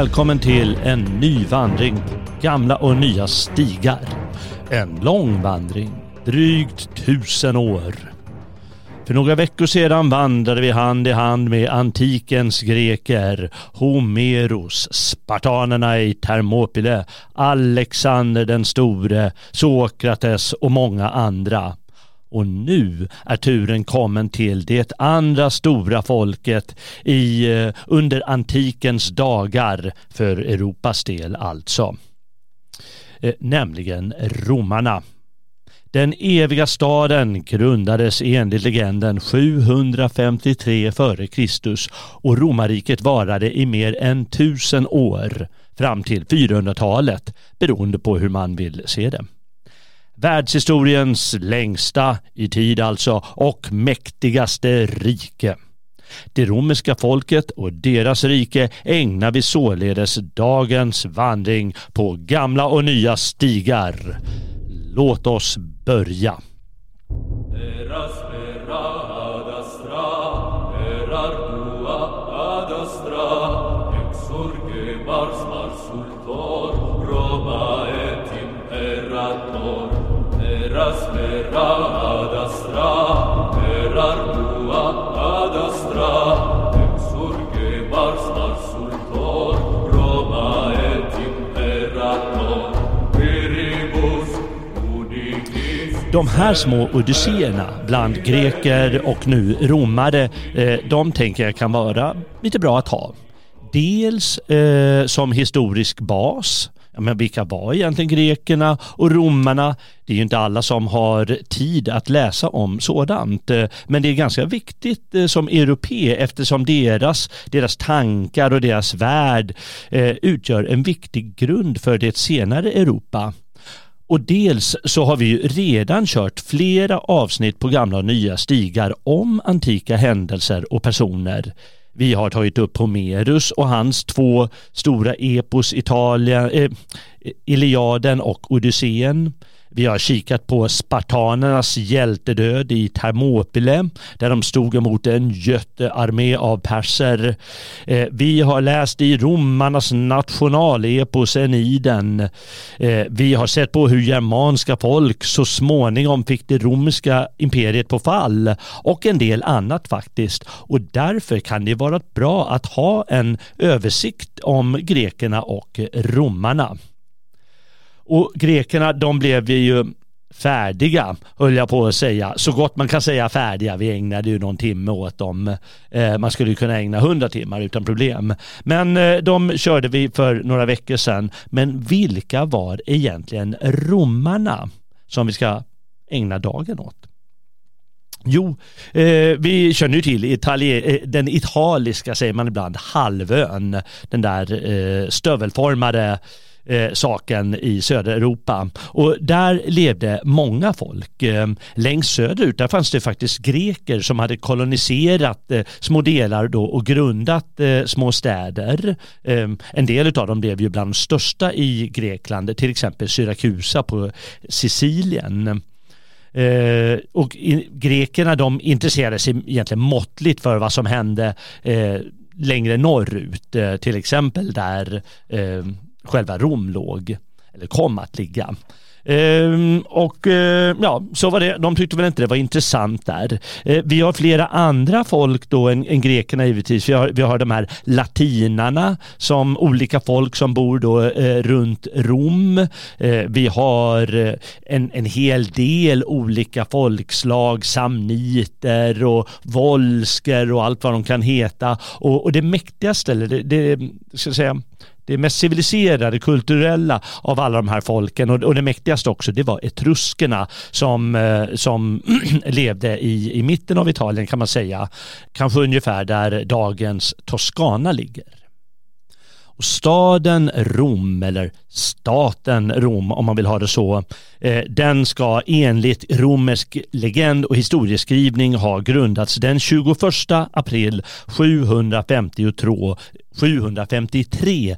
Välkommen till en ny vandring på gamla och nya stigar. En lång vandring, drygt tusen år. För några veckor sedan vandrade vi hand i hand med antikens greker, Homeros, spartanerna i Thermopyle, Alexander den store, Sokrates och många andra. Och nu är turen kommen till det andra stora folket i, eh, under antikens dagar, för Europas del alltså. Eh, nämligen romarna. Den eviga staden grundades enligt legenden 753 f.Kr. och romarriket varade i mer än tusen år fram till 400-talet beroende på hur man vill se det. Världshistoriens längsta i tid alltså och mäktigaste rike. Det romerska folket och deras rike ägnar vi således dagens vandring på gamla och nya stigar. Låt oss börja. De här små odysséerna bland greker och nu romare, eh, de tänker jag kan vara lite bra att ha. Dels eh, som historisk bas, men vilka var egentligen grekerna och romarna? Det är ju inte alla som har tid att läsa om sådant. Eh, men det är ganska viktigt som europe eftersom deras, deras tankar och deras värld utgör en viktig grund för det senare Europa. Och dels så har vi ju redan kört flera avsnitt på gamla och nya stigar om antika händelser och personer. Vi har tagit upp Homerus och hans två stora epos Italien, eh, Iliaden och Odysseen. Vi har kikat på spartanernas hjältedöd i Thermopyle där de stod emot en jättearmé av perser. Eh, vi har läst i romarnas nationalepos Eniden. Eh, vi har sett på hur germanska folk så småningom fick det romerska imperiet på fall och en del annat faktiskt. Och därför kan det vara bra att ha en översikt om grekerna och romarna. Och grekerna de blev ju färdiga, höll jag på att säga. Så gott man kan säga färdiga. Vi ägnade ju någon timme åt dem. Eh, man skulle kunna ägna hundra timmar utan problem. Men eh, de körde vi för några veckor sedan. Men vilka var egentligen romarna som vi ska ägna dagen åt? Jo, eh, vi känner ju till Itali eh, den italiska, säger man ibland, halvön. Den där eh, stövelformade eh, saken i södra Europa. Och där levde många folk. Eh, längst söderut där fanns det faktiskt greker som hade koloniserat eh, små delar då och grundat eh, små städer. Eh, en del av dem blev ju bland de största i Grekland, till exempel Syrakusa på Sicilien. Eh, och i, grekerna de intresserade sig egentligen måttligt för vad som hände eh, längre norrut, eh, till exempel där eh, själva Rom låg, eller kom att ligga. Ehm, och eh, ja, så var det. De tyckte väl inte det var intressant där. Ehm, vi har flera andra folk då än, än grekerna givetvis. Vi har, vi har de här latinarna som olika folk som bor då eh, runt Rom. Ehm, vi har eh, en, en hel del olika folkslag, samniter och volsker och allt vad de kan heta. Och, och det mäktigaste, eller det, det ska jag säga, det mest civiliserade, kulturella av alla de här folken och, och det mäktigaste också det var etruskerna som, eh, som levde i, i mitten av Italien kan man säga. Kanske ungefär där dagens Toscana ligger. Och staden Rom, eller staten Rom om man vill ha det så, eh, den ska enligt romersk legend och historieskrivning ha grundats den 21 april 752 753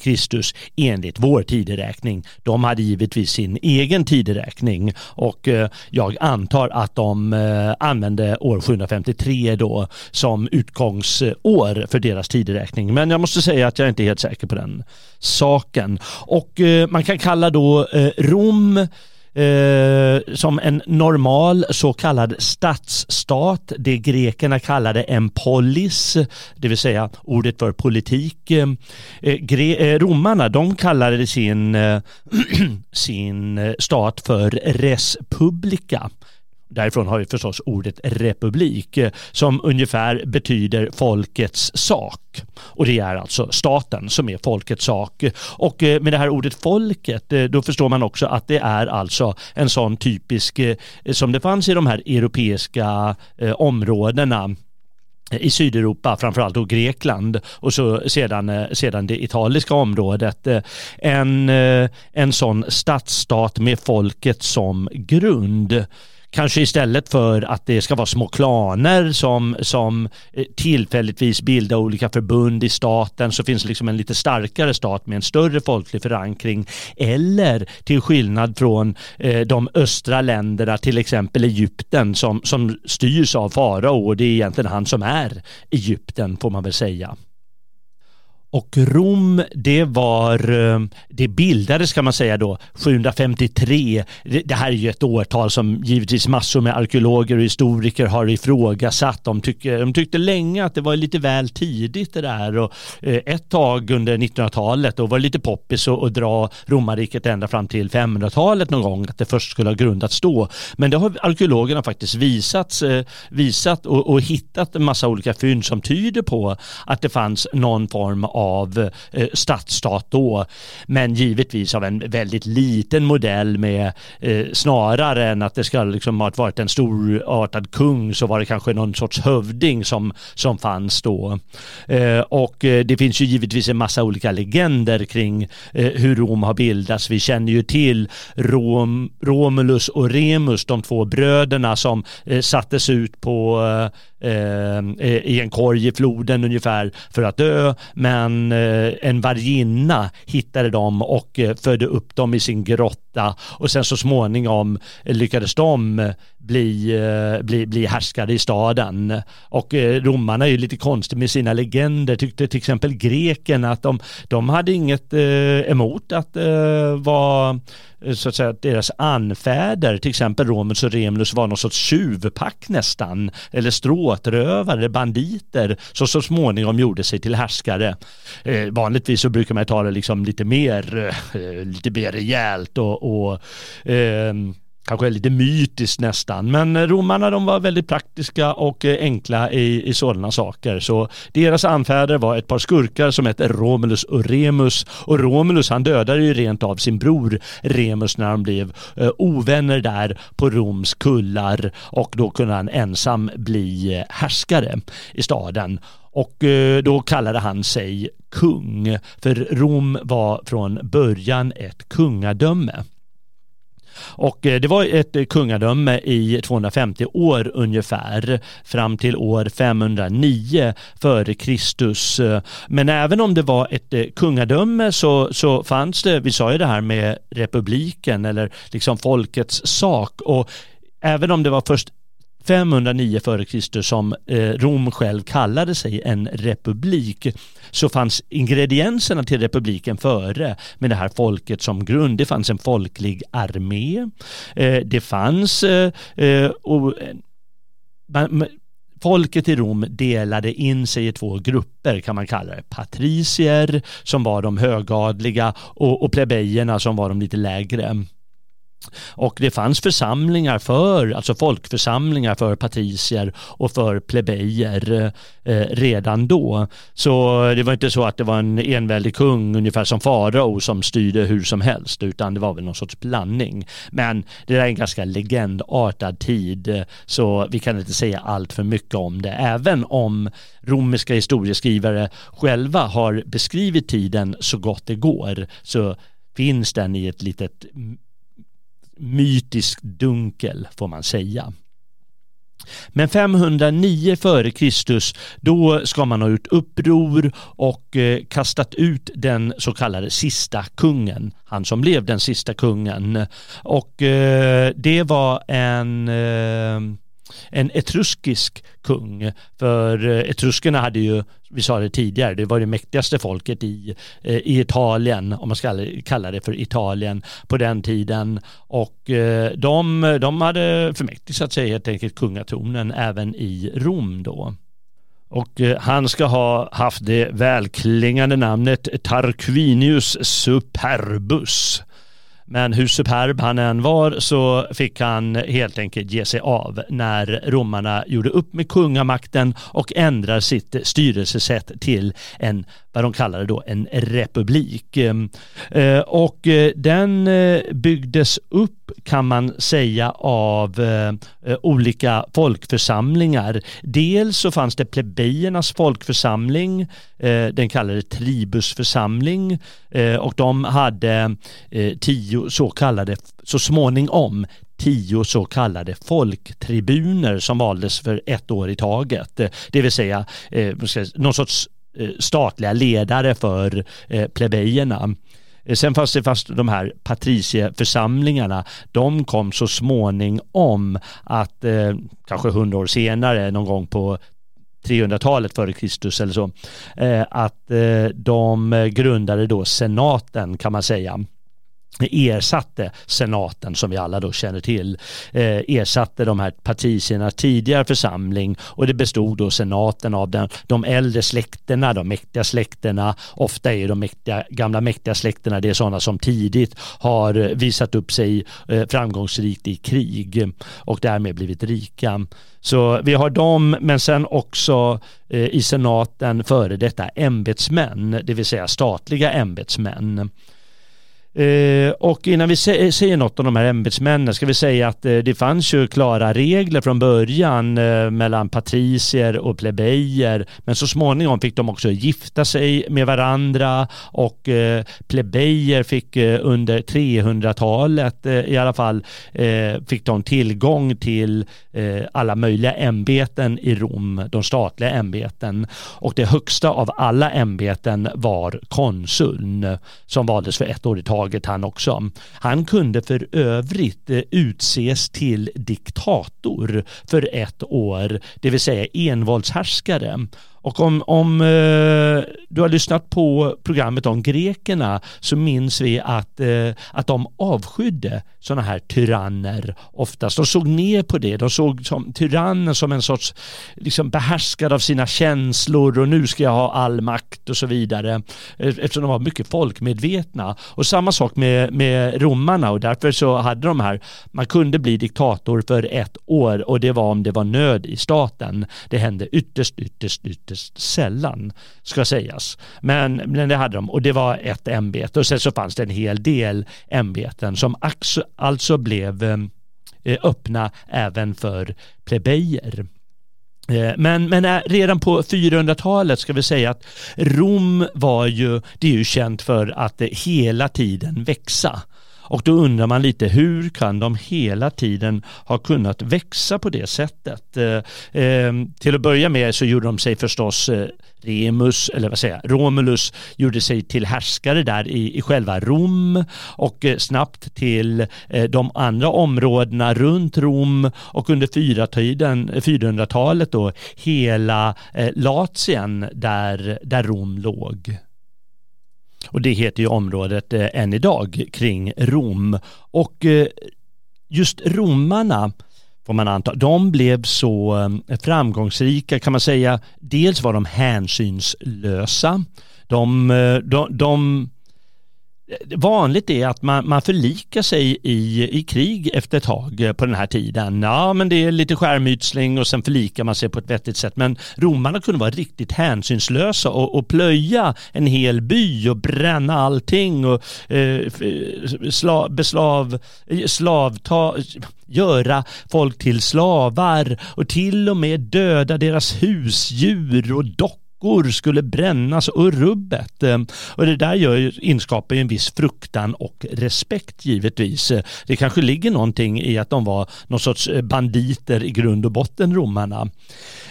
Kristus enligt vår tideräkning. De hade givetvis sin egen tideräkning och eh, jag antar att de eh, använde år 753 då som utgångsår för deras tideräkning. Men jag måste säga att jag inte är helt säker på den saken. Och eh, man kan kalla då eh, Rom eh, som en normal så kallad stadsstat. Det grekerna kallade en polis, det vill säga ordet för politik. Eh, eh, eh romarna de kallade sin, eh, sin eh, stat för res publica. Därifrån har vi förstås ordet republik eh, som ungefär betyder folkets sak. Och det är alltså staten som är folkets sak. Och eh, med det här ordet folket eh, då förstår man också att det är alltså en sån typisk som det fanns i de här europeiska områdena i Sydeuropa, framförallt då Grekland och så sedan, sedan det italiska området. En, en sån stadsstat med folket som grund. Kanske istället för att det ska vara små klaner som, som eh, tillfälligtvis bildar olika förbund i staten så finns liksom en lite starkare stat med en större folklig förankring. Eller till skillnad från eh, de östra länderna, till exempel Egypten som, som styrs av farao och det är egentligen han som är Egypten får man väl säga. Och Rom, det var, eh, det bildades kan man säga då 753. Det här är ju ett årtal som givetvis massor med arkeologer och historiker har ifrågasatt. De, tyckte, de tyckte länge att det var lite väl tidigt det där och eh, ett tag under 1900-talet då var det lite poppis att dra romarriket ända fram till 500-talet någon gång att det först skulle ha grundats då. Men det har arkeologerna faktiskt visat, eh, visat och, och hittat en massa olika fynd som tyder på att det fanns någon form av av eh, stadsstat då. Men givetvis av en väldigt liten modell med eh, snarare än att det ska liksom ha varit en storartad kung så var det kanske någon sorts hövding som, som fanns då. Eh, och eh, det finns ju givetvis en massa olika legender kring eh, hur Rom har bildats. Vi känner ju till Rom, Romulus och Remus, de två bröderna som eh, sattes ut på Eh, eh i en korg i floden ungefär för att dö. Men en, eh, en varginna hittade dem och eh, födde upp dem i sin grotta och sen så småningom eh, lyckades de bli, bli, bli härskare i staden. Och romarna är ju lite konstiga med sina legender. Tyckte till exempel greken att de, de hade inget emot att vara Eh, så att säga, deras anfäder, till exempel Romulus och Remulus var någon sorts tjuvpack nästan, eller stråtrövare, banditer, som så småningom gjorde sig till härskare. Eh, vanligtvis så brukar man ta det liksom lite mer, eh, lite mer rejält och, och eh, kanske lite mytiskt nästan. Men eh, romarna de var väldigt praktiska och eh, enkla i, i sådana saker. Så deras anfäder var ett par skurkar som hette Romulus och Remus. Och Romulus han dödade ju rent av sin bror Remus när de blev eh, ovänner där på Roms kullar och då kunde han ensam bli eh, härskare i staden. Och då kallade han sig kung, för Rom var från början ett kungadöme. Och eh, det var ett eh, kungadöme i 250 år ungefär fram till år 509 före Kristus. Eh, men även om det var ett kungadöme så, så fanns det, vi sa ju det här med republiken eller liksom folkets sak och även om det var först 509 f.Kr. som eh, Rom själv kallade sig en republik så fanns ingredienserna till republiken före med det här folket som grund. Det fanns en folklig armé. Eh, det fanns eh, Folket i Rom delade in sig i två grupper kan man kalla det. Patricier som var de högadliga och, och plebejerna som var de lite lägre. Och det fanns församlingar för, alltså folkförsamlingar för patricier och för plebejer eh, redan då. Så det var inte så att det var en enväldig kung ungefär som farao som styrde hur som helst utan det var väl någon sorts blandning. Men det där är en ganska legendartad tid så vi kan inte säga allt för mycket om det. Även om romerska historieskrivare själva har beskrivit tiden så gott det går så finns den i ett litet mytisk dunkel får man säga. Men 509 f.Kr. då ska man ha gjort uppror och eh, kastat ut den så kallade sista kungen, han som blev den sista kungen. Och eh, det var en eh, en etruskisk kung. För eh, etruskerna hade ju, vi sa det tidigare, det var det mäktigaste folket i, eh, i Italien, om man ska kalla det för Italien på den tiden. Och eh, de, de hade förmäktigat säga helt enkelt kungatronen även i Rom då. Och han ska ha haft det välklingande namnet Tarquinius Superbus. Men hur superb han än var så fick han helt enkelt ge sig av när romarna gjorde upp med kungamakten och ändrade sitt styrelsesätt till en vad de kallade då en republik. Eh, och eh, den eh, byggdes upp kan man säga av eh, eh, olika folkförsamlingar. Dels så fanns det plebejernas folkförsamling, eh, den kallade tribusförsamling och de hade tio så kallade, så småningom tio så kallade folktribuner som valdes för ett år i taget. Det vill säga någon sorts statliga ledare för eh, plebejerna. Eh, sen fanns det fast de här patricieförsamlingarna, de kom så småningom att eh, kanske hundra år senare, någon gång på 300-talet före Kristus eller så, eh, att eh, de eh, grundade då senaten kan man säga ersatte senaten som vi alla då känner till eh, ersatte de här partierna tidigare församling och det bestod då senaten av den, de äldre släkterna, de mäktiga släkterna ofta är de mäktiga, gamla mäktiga släkterna det är sådana som tidigt har eh, visat upp sig eh, framgångsrikt i krig och därmed blivit rika. Så vi har dem men sen också eh, i senaten före detta ämbetsmän, det vill säga statliga ämbetsmän. Eh, och innan vi säger något om de här ämbetsmännen ska vi säga att eh, det fanns ju klara regler från början eh, mellan patricier och plebejer. Men så småningom fick de också gifta sig med varandra och eh, plebejer fick eh, under 300-talet eh, i alla fall fick de tillgång till alla möjliga ämbeten i Rom, de statliga ämbeten. Och det högsta av alla ämbeten var konsuln som valdes för ett år i taget laget han också. Han kunde för övrigt eh, utses till diktator för ett år, det vill säga envåldshärskare. Och om, om eh, du har lyssnat på programmet om grekerna så minns vi att, eh, att de avskydde sådana här tyranner oftast. De såg ner på det. De såg som tyrannen som en sorts liksom behärskad av sina känslor och nu ska jag ha all makt och så vidare. Eh, eftersom de var mycket folkmedvetna. Och samma sak med, med romarna och därför så hade de här, man kunde bli diktator för ett år och det var om det var nöd i staten. Det hände ytterst, ytterst, ytterst ytterst sällan ska sägas. Men, men det hade de och det var ett ämbete och sen så fanns det en hel del ämbeten som alltså blev eh, öppna även för plebejer. Eh, men, men eh, redan på 400-talet ska vi säga att Rom var ju, det är ju känt för att hela tiden växa. Och då undrar man lite hur kan de hela tiden ha kunnat växa på det sättet? Eh, eh, till att börja med så gjorde de sig förstås eh, Remus, eller vad säger jag, Romulus gjorde sig till härskare där i, i själva Rom och eh, snabbt till eh, de andra områdena runt Rom och under 400-talet eh, då hela eh, Latien där, där Rom låg. Och det heter ju området eh, än idag kring Rom. Och eh, just romarna får man anta, de blev så eh, framgångsrika kan man säga. Dels var de hänsynslösa. De, eh, de, de Vanligt är att man, man förlikar sig i, i krig efter ett tag eh, på den här tiden. Ja, men det är lite skärmytsling och sen förlikar man sig på ett vettigt sätt. Men romarna kunde vara riktigt hänsynslösa och, och plöja en hel by och bränna allting och eh, sla, beslav, eh, slavta, göra folk till slavar och till och med döda deras husdjur och dockor skulle brännas och rubbet. Eh, och det där gör, inskapar en viss fruktan och respekt givetvis. Eh, det kanske ligger någonting i att de var någon sorts eh, banditer i grund och botten romarna.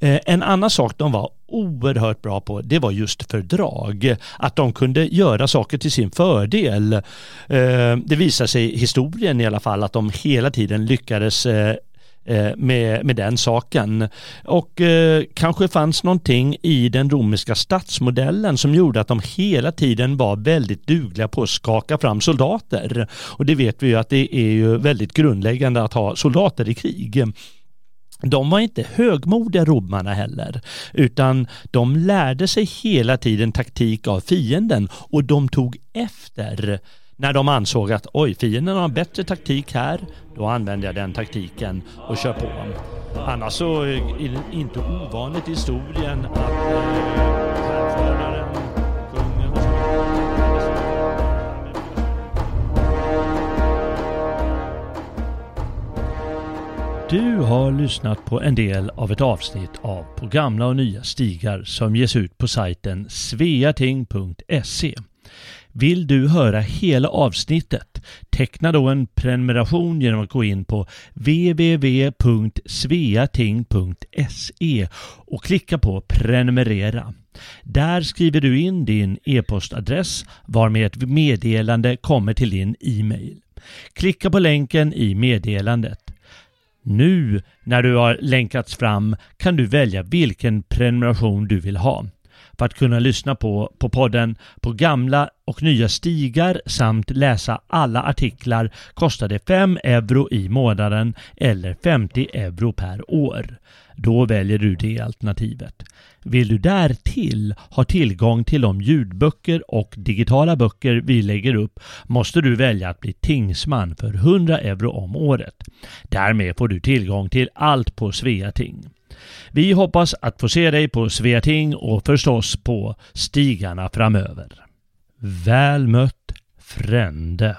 En annan sak de var oerhört bra på det var just fördrag. Att de kunde göra saker till sin fördel. Det visar sig i historien i alla fall att de hela tiden lyckades Eh, med, med den saken. Och eh, kanske fanns någonting i den romerska stadsmodellen som gjorde att de hela tiden var väldigt dugliga på att skaka fram soldater. Och det vet vi ju att det är ju väldigt grundläggande att ha soldater i krig. De var inte högmodiga romarna heller, utan de lärde sig hela tiden taktik av fienden och de tog efter när de ansåg att oj, fienden har en bättre taktik här, då använder jag den taktiken och kör på. Annars så är det inte ovanligt i historien att eh, Du har lyssnat på en del av ett avsnitt av På gamla och nya stigar som ges ut på sajten sveating.se. Vill du höra hela avsnittet? Teckna då en prenumeration genom att gå in på www.sveating.se och klicka på prenumerera. Där skriver du in din e-postadress varmed ett meddelande kommer till din e-mail. Klicka på länken i meddelandet. Nu när du har länkats fram kan du välja vilken prenumeration du vill ha för att kunna lyssna på, på podden på gamla och nya stigar samt läsa alla artiklar kostar det 5 euro i månaden eller 50 euro per år. Då väljer du det alternativet. Vill du därtill ha tillgång till de ljudböcker och digitala böcker vi lägger upp måste du välja att bli tingsman för 100 euro om året. Därmed får du tillgång till allt på Sveating. Vi hoppas att få se dig på Sveating och förstås på stigarna framöver. Väl mött Frände.